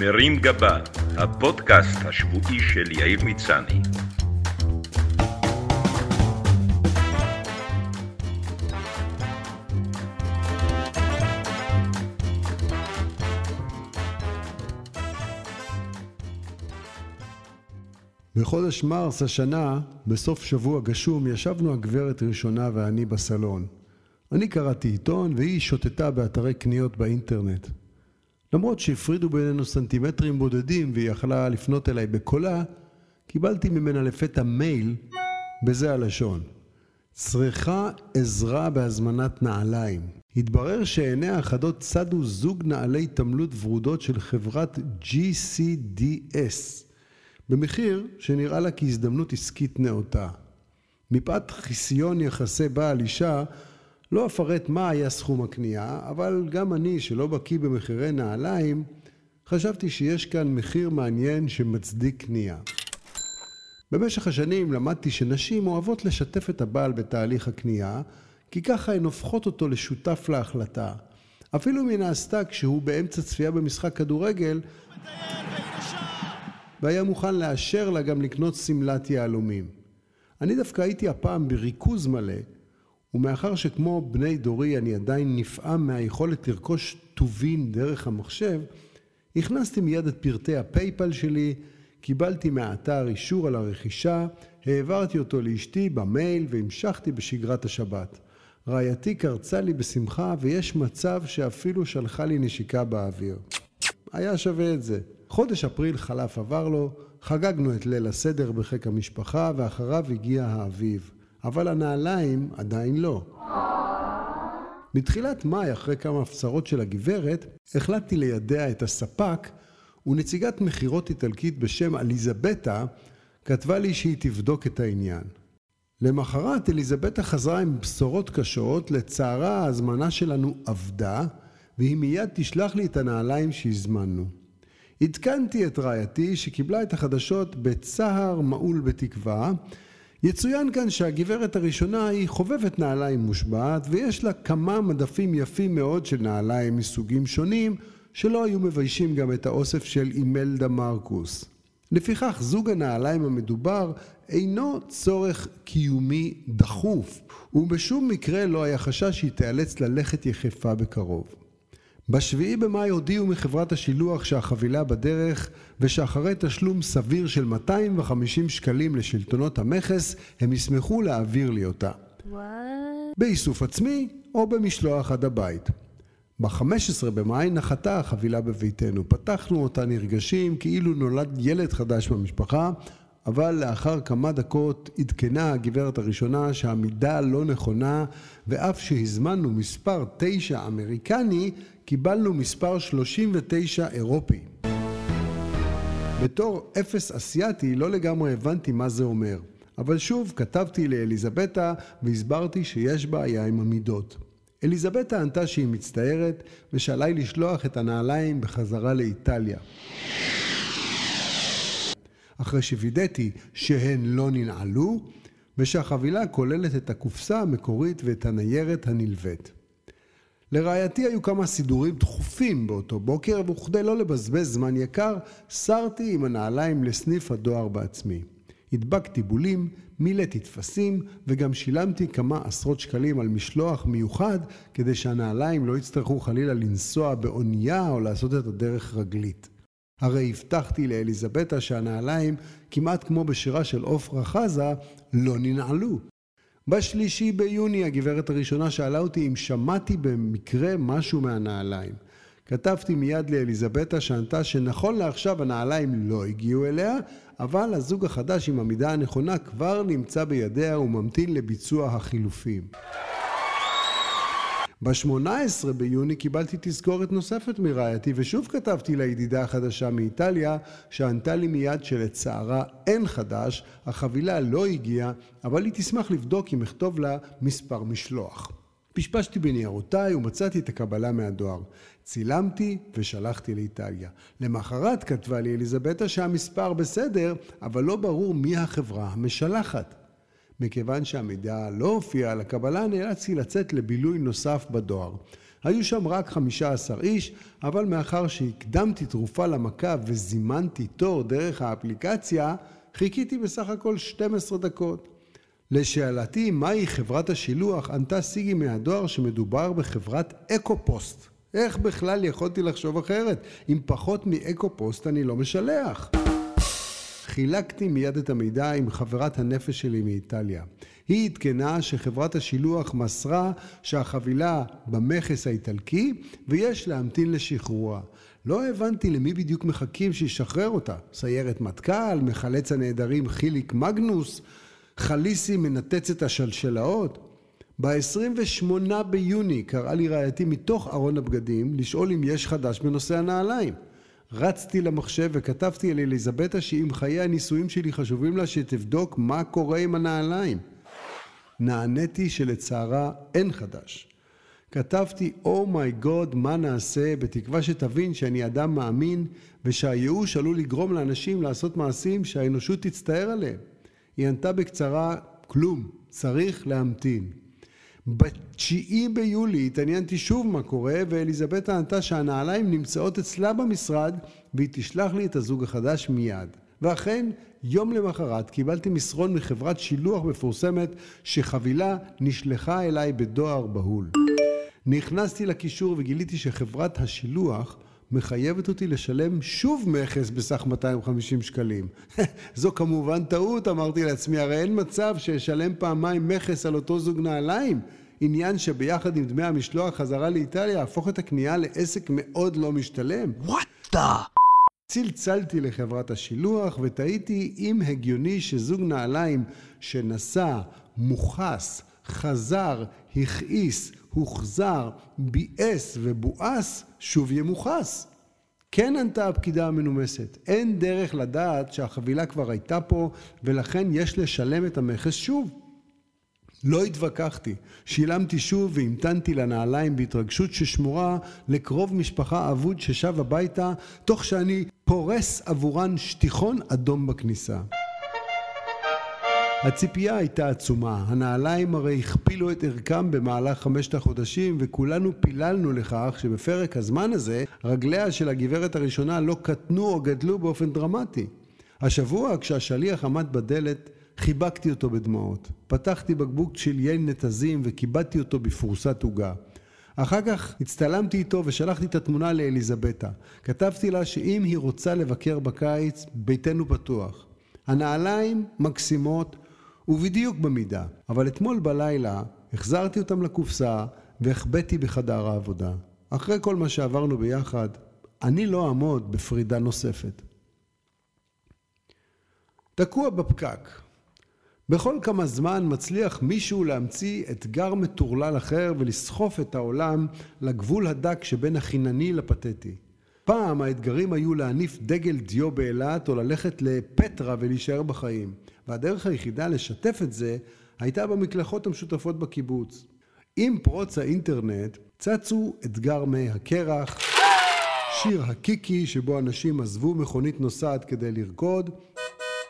מרים גבה, הפודקאסט השבועי של יאיר מצני. בחודש מרס השנה, בסוף שבוע גשום, ישבנו הגברת ראשונה ואני בסלון. אני קראתי עיתון והיא שוטטה באתרי קניות באינטרנט. למרות שהפרידו בינינו סנטימטרים בודדים והיא יכלה לפנות אליי בקולה, קיבלתי ממנה לפתע מייל בזה הלשון: צריכה עזרה בהזמנת נעליים. התברר שעיני האחדות צדו זוג נעלי התעמלות ורודות של חברת GCDS במחיר שנראה לה כהזדמנות עסקית נאותה. מפאת חיסיון יחסי בעל אישה לא אפרט מה היה סכום הקנייה, אבל גם אני, שלא בקיא במחירי נעליים, חשבתי שיש כאן מחיר מעניין שמצדיק קנייה. במשך השנים למדתי שנשים אוהבות לשתף את הבעל בתהליך הקנייה, כי ככה הן הופכות אותו לשותף להחלטה. אפילו אם היא נעשתה כשהוא באמצע צפייה במשחק כדורגל, והיה מוכן לאשר לה גם לקנות שמלת יהלומים. אני דווקא הייתי הפעם בריכוז מלא, ומאחר שכמו בני דורי אני עדיין נפעם מהיכולת לרכוש טובין דרך המחשב, הכנסתי מיד את פרטי הפייפל שלי, קיבלתי מהאתר אישור על הרכישה, העברתי אותו לאשתי במייל והמשכתי בשגרת השבת. רעייתי קרצה לי בשמחה ויש מצב שאפילו שלחה לי נשיקה באוויר. היה שווה את זה. חודש אפריל חלף עבר לו, חגגנו את ליל הסדר בחיק המשפחה ואחריו הגיע האביב. אבל הנעליים עדיין לא. מתחילת מאי, אחרי כמה הפצרות של הגברת, החלטתי לידע את הספק, ונציגת מכירות איטלקית בשם אליזבטה כתבה לי שהיא תבדוק את העניין. למחרת אליזבטה חזרה עם בשורות קשות, לצערה ההזמנה שלנו אבדה, והיא מיד תשלח לי את הנעליים שהזמנו. עדכנתי את רעייתי שקיבלה את החדשות בצהר מעול בתקווה, יצוין כאן שהגברת הראשונה היא חובבת נעליים מושבעת ויש לה כמה מדפים יפים מאוד של נעליים מסוגים שונים שלא היו מביישים גם את האוסף של אימלדה מרקוס. לפיכך זוג הנעליים המדובר אינו צורך קיומי דחוף ובשום מקרה לא היה חשש שהיא תיאלץ ללכת יחפה בקרוב. בשביעי במאי הודיעו מחברת השילוח שהחבילה בדרך ושאחרי תשלום סביר של 250 שקלים לשלטונות המכס הם ישמחו להעביר לי אותה. What? באיסוף עצמי או במשלוח עד הבית. ב-15 במאי נחתה החבילה בביתנו. פתחנו אותה נרגשים כאילו נולד ילד חדש במשפחה, אבל לאחר כמה דקות עדכנה הגברת הראשונה שהמידה לא נכונה ואף שהזמנו מספר 9 אמריקני קיבלנו מספר 39 אירופי. בתור אפס אסיאתי לא לגמרי הבנתי מה זה אומר, אבל שוב כתבתי לאליזבטה והסברתי שיש בעיה עם המידות. אליזבטה ענתה שהיא מצטערת ושעליי לשלוח את הנעליים בחזרה לאיטליה. אחרי שווידאתי שהן לא ננעלו ושהחבילה כוללת את הקופסה המקורית ואת הניירת הנלווית. לרעייתי היו כמה סידורים דחופים באותו בוקר, וכדי לא לבזבז זמן יקר, סרתי עם הנעליים לסניף הדואר בעצמי. הדבקתי בולים, מילאתי טפסים, וגם שילמתי כמה עשרות שקלים על משלוח מיוחד, כדי שהנעליים לא יצטרכו חלילה לנסוע באונייה או לעשות את הדרך רגלית. הרי הבטחתי לאליזבטה שהנעליים, כמעט כמו בשירה של עופרה חזה, לא ננעלו. בשלישי ביוני הגברת הראשונה שאלה אותי אם שמעתי במקרה משהו מהנעליים. כתבתי מיד לאליזבטה שענתה שנכון לעכשיו הנעליים לא הגיעו אליה, אבל הזוג החדש עם המידה הנכונה כבר נמצא בידיה וממתין לביצוע החילופים. ב-18 ביוני קיבלתי תזכורת נוספת מרעייתי ושוב כתבתי לידידה החדשה מאיטליה שענתה לי מיד שלצערה אין חדש, החבילה לא הגיעה, אבל היא תשמח לבדוק אם אכתוב לה מספר משלוח. פשפשתי בניירותיי ומצאתי את הקבלה מהדואר. צילמתי ושלחתי לאיטליה. למחרת כתבה לי אליזבטה שהמספר בסדר, אבל לא ברור מי החברה המשלחת. מכיוון שהמידע לא הופיע על הקבלה, נאלצתי לצאת לבילוי נוסף בדואר. היו שם רק 15 איש, אבל מאחר שהקדמתי תרופה למכה וזימנתי תור דרך האפליקציה, חיכיתי בסך הכל 12 דקות. לשאלתי מהי חברת השילוח, ענתה סיגי מהדואר שמדובר בחברת אקו-פוסט. איך בכלל יכולתי לחשוב אחרת? עם פחות מאקו-פוסט אני לא משלח. חילקתי מיד את המידע עם חברת הנפש שלי מאיטליה. היא עדכנה שחברת השילוח מסרה שהחבילה במכס האיטלקי ויש להמתין לשחרורה. לא הבנתי למי בדיוק מחכים שישחרר אותה. סיירת מטכ"ל, מחלץ הנעדרים חיליק מגנוס, חליסי מנתץ את השלשלאות. ב-28 ביוני קראה לי רעייתי מתוך ארון הבגדים לשאול אם יש חדש בנושא הנעליים. רצתי למחשב וכתבתי על אליזבתה שאם חיי הנישואים שלי חשובים לה שתבדוק מה קורה עם הנעליים. נעניתי שלצערה אין חדש. כתבתי אומייגוד oh מה נעשה בתקווה שתבין שאני אדם מאמין ושהייאוש עלול לגרום לאנשים לעשות מעשים שהאנושות תצטער עליהם. היא ענתה בקצרה כלום, צריך להמתין. בתשיעי ביולי התעניינתי שוב מה קורה ואליזבת ענתה שהנעליים נמצאות אצלה במשרד והיא תשלח לי את הזוג החדש מיד. ואכן יום למחרת קיבלתי מסרון מחברת שילוח מפורסמת שחבילה נשלחה אליי בדואר בהול. נכנסתי לקישור וגיליתי שחברת השילוח מחייבת אותי לשלם שוב מכס בסך 250 שקלים. זו כמובן טעות, אמרתי לעצמי, הרי אין מצב שאשלם פעמיים מכס על אותו זוג נעליים. עניין שביחד עם דמי המשלוח חזרה לאיטליה יהפוך את הקנייה לעסק מאוד לא משתלם. What the? צלצלתי לחברת השילוח ותהיתי אם הגיוני שזוג נעליים שנסע, מוכס, חזר, הכעיס, הוחזר, ביאס ובואס, שוב ימוכס. כן ענתה הפקידה המנומסת, אין דרך לדעת שהחבילה כבר הייתה פה ולכן יש לשלם את המכס שוב. לא התווכחתי, שילמתי שוב והמתנתי לנעליים בהתרגשות ששמורה לקרוב משפחה אבוד ששב הביתה תוך שאני פורס עבורן שטיחון אדום בכניסה. הציפייה הייתה עצומה, הנעליים הרי הכפילו את ערכם במהלך חמשת החודשים וכולנו פיללנו לכך שבפרק הזמן הזה רגליה של הגברת הראשונה לא קטנו או גדלו באופן דרמטי. השבוע כשהשליח עמד בדלת חיבקתי אותו בדמעות. פתחתי בקבוק של יין נתזים וכיבדתי אותו בפרוסת עוגה. אחר כך הצטלמתי איתו ושלחתי את התמונה לאליזבתה. כתבתי לה שאם היא רוצה לבקר בקיץ, ביתנו פתוח. הנעליים מקסימות ובדיוק במידה, אבל אתמול בלילה החזרתי אותם לקופסה והחבאתי בחדר העבודה. אחרי כל מה שעברנו ביחד, אני לא אעמוד בפרידה נוספת. תקוע בפקק. בכל כמה זמן מצליח מישהו להמציא אתגר מטורלל אחר ולסחוף את העולם לגבול הדק שבין החינני לפתטי. פעם האתגרים היו להניף דגל דיו באילת או ללכת לפטרה ולהישאר בחיים. והדרך היחידה לשתף את זה הייתה במקלחות המשותפות בקיבוץ. עם פרוץ האינטרנט צצו אתגר מי הקרח, שיר הקיקי שבו אנשים עזבו מכונית נוסעת כדי לרקוד,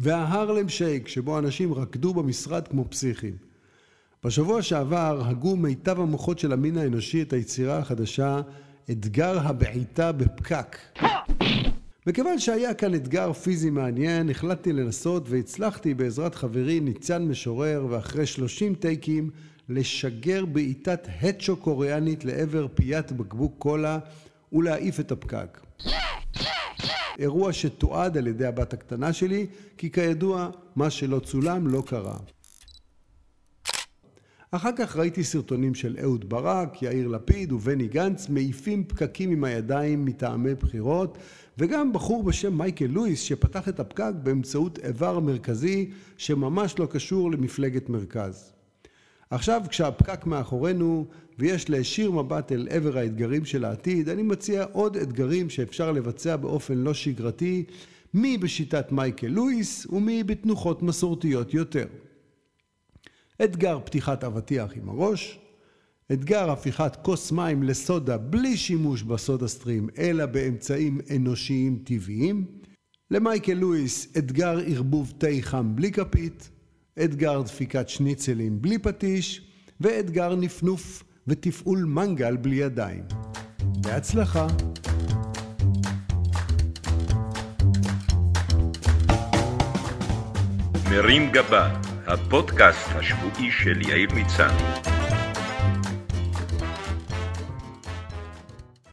וההרלם שייק שבו אנשים רקדו במשרד כמו פסיכים. בשבוע שעבר הגו מיטב המוחות של המין האנושי את היצירה החדשה אתגר הבעיטה בפקק. מכיוון שהיה כאן אתגר פיזי מעניין, החלטתי לנסות והצלחתי בעזרת חברי ניצן משורר ואחרי 30 טייקים לשגר בעיטת הצ'ו קוריאנית לעבר פיית בקבוק קולה ולהעיף את הפקק. אירוע שתועד על ידי הבת הקטנה שלי, כי כידוע, מה שלא צולם לא קרה. אחר כך ראיתי סרטונים של אהוד ברק, יאיר לפיד ובני גנץ מעיפים פקקים עם הידיים מטעמי בחירות וגם בחור בשם מייקל לואיס שפתח את הפקק באמצעות איבר מרכזי שממש לא קשור למפלגת מרכז. עכשיו כשהפקק מאחורינו ויש להישיר מבט אל עבר האתגרים של העתיד, אני מציע עוד אתגרים שאפשר לבצע באופן לא שגרתי, מי בשיטת מייקל לואיס ומי בתנוחות מסורתיות יותר. אתגר פתיחת אבטיח עם הראש, אתגר הפיכת כוס מים לסודה בלי שימוש בסודה סטרים אלא באמצעים אנושיים טבעיים, למייקל לואיס אתגר ערבוב תה חם בלי כפית, אתגר דפיקת שניצלים בלי פטיש ואתגר נפנוף ותפעול מנגל בלי ידיים. בהצלחה. מרים גבה, הפודקאסט השבועי של יאיר מצני.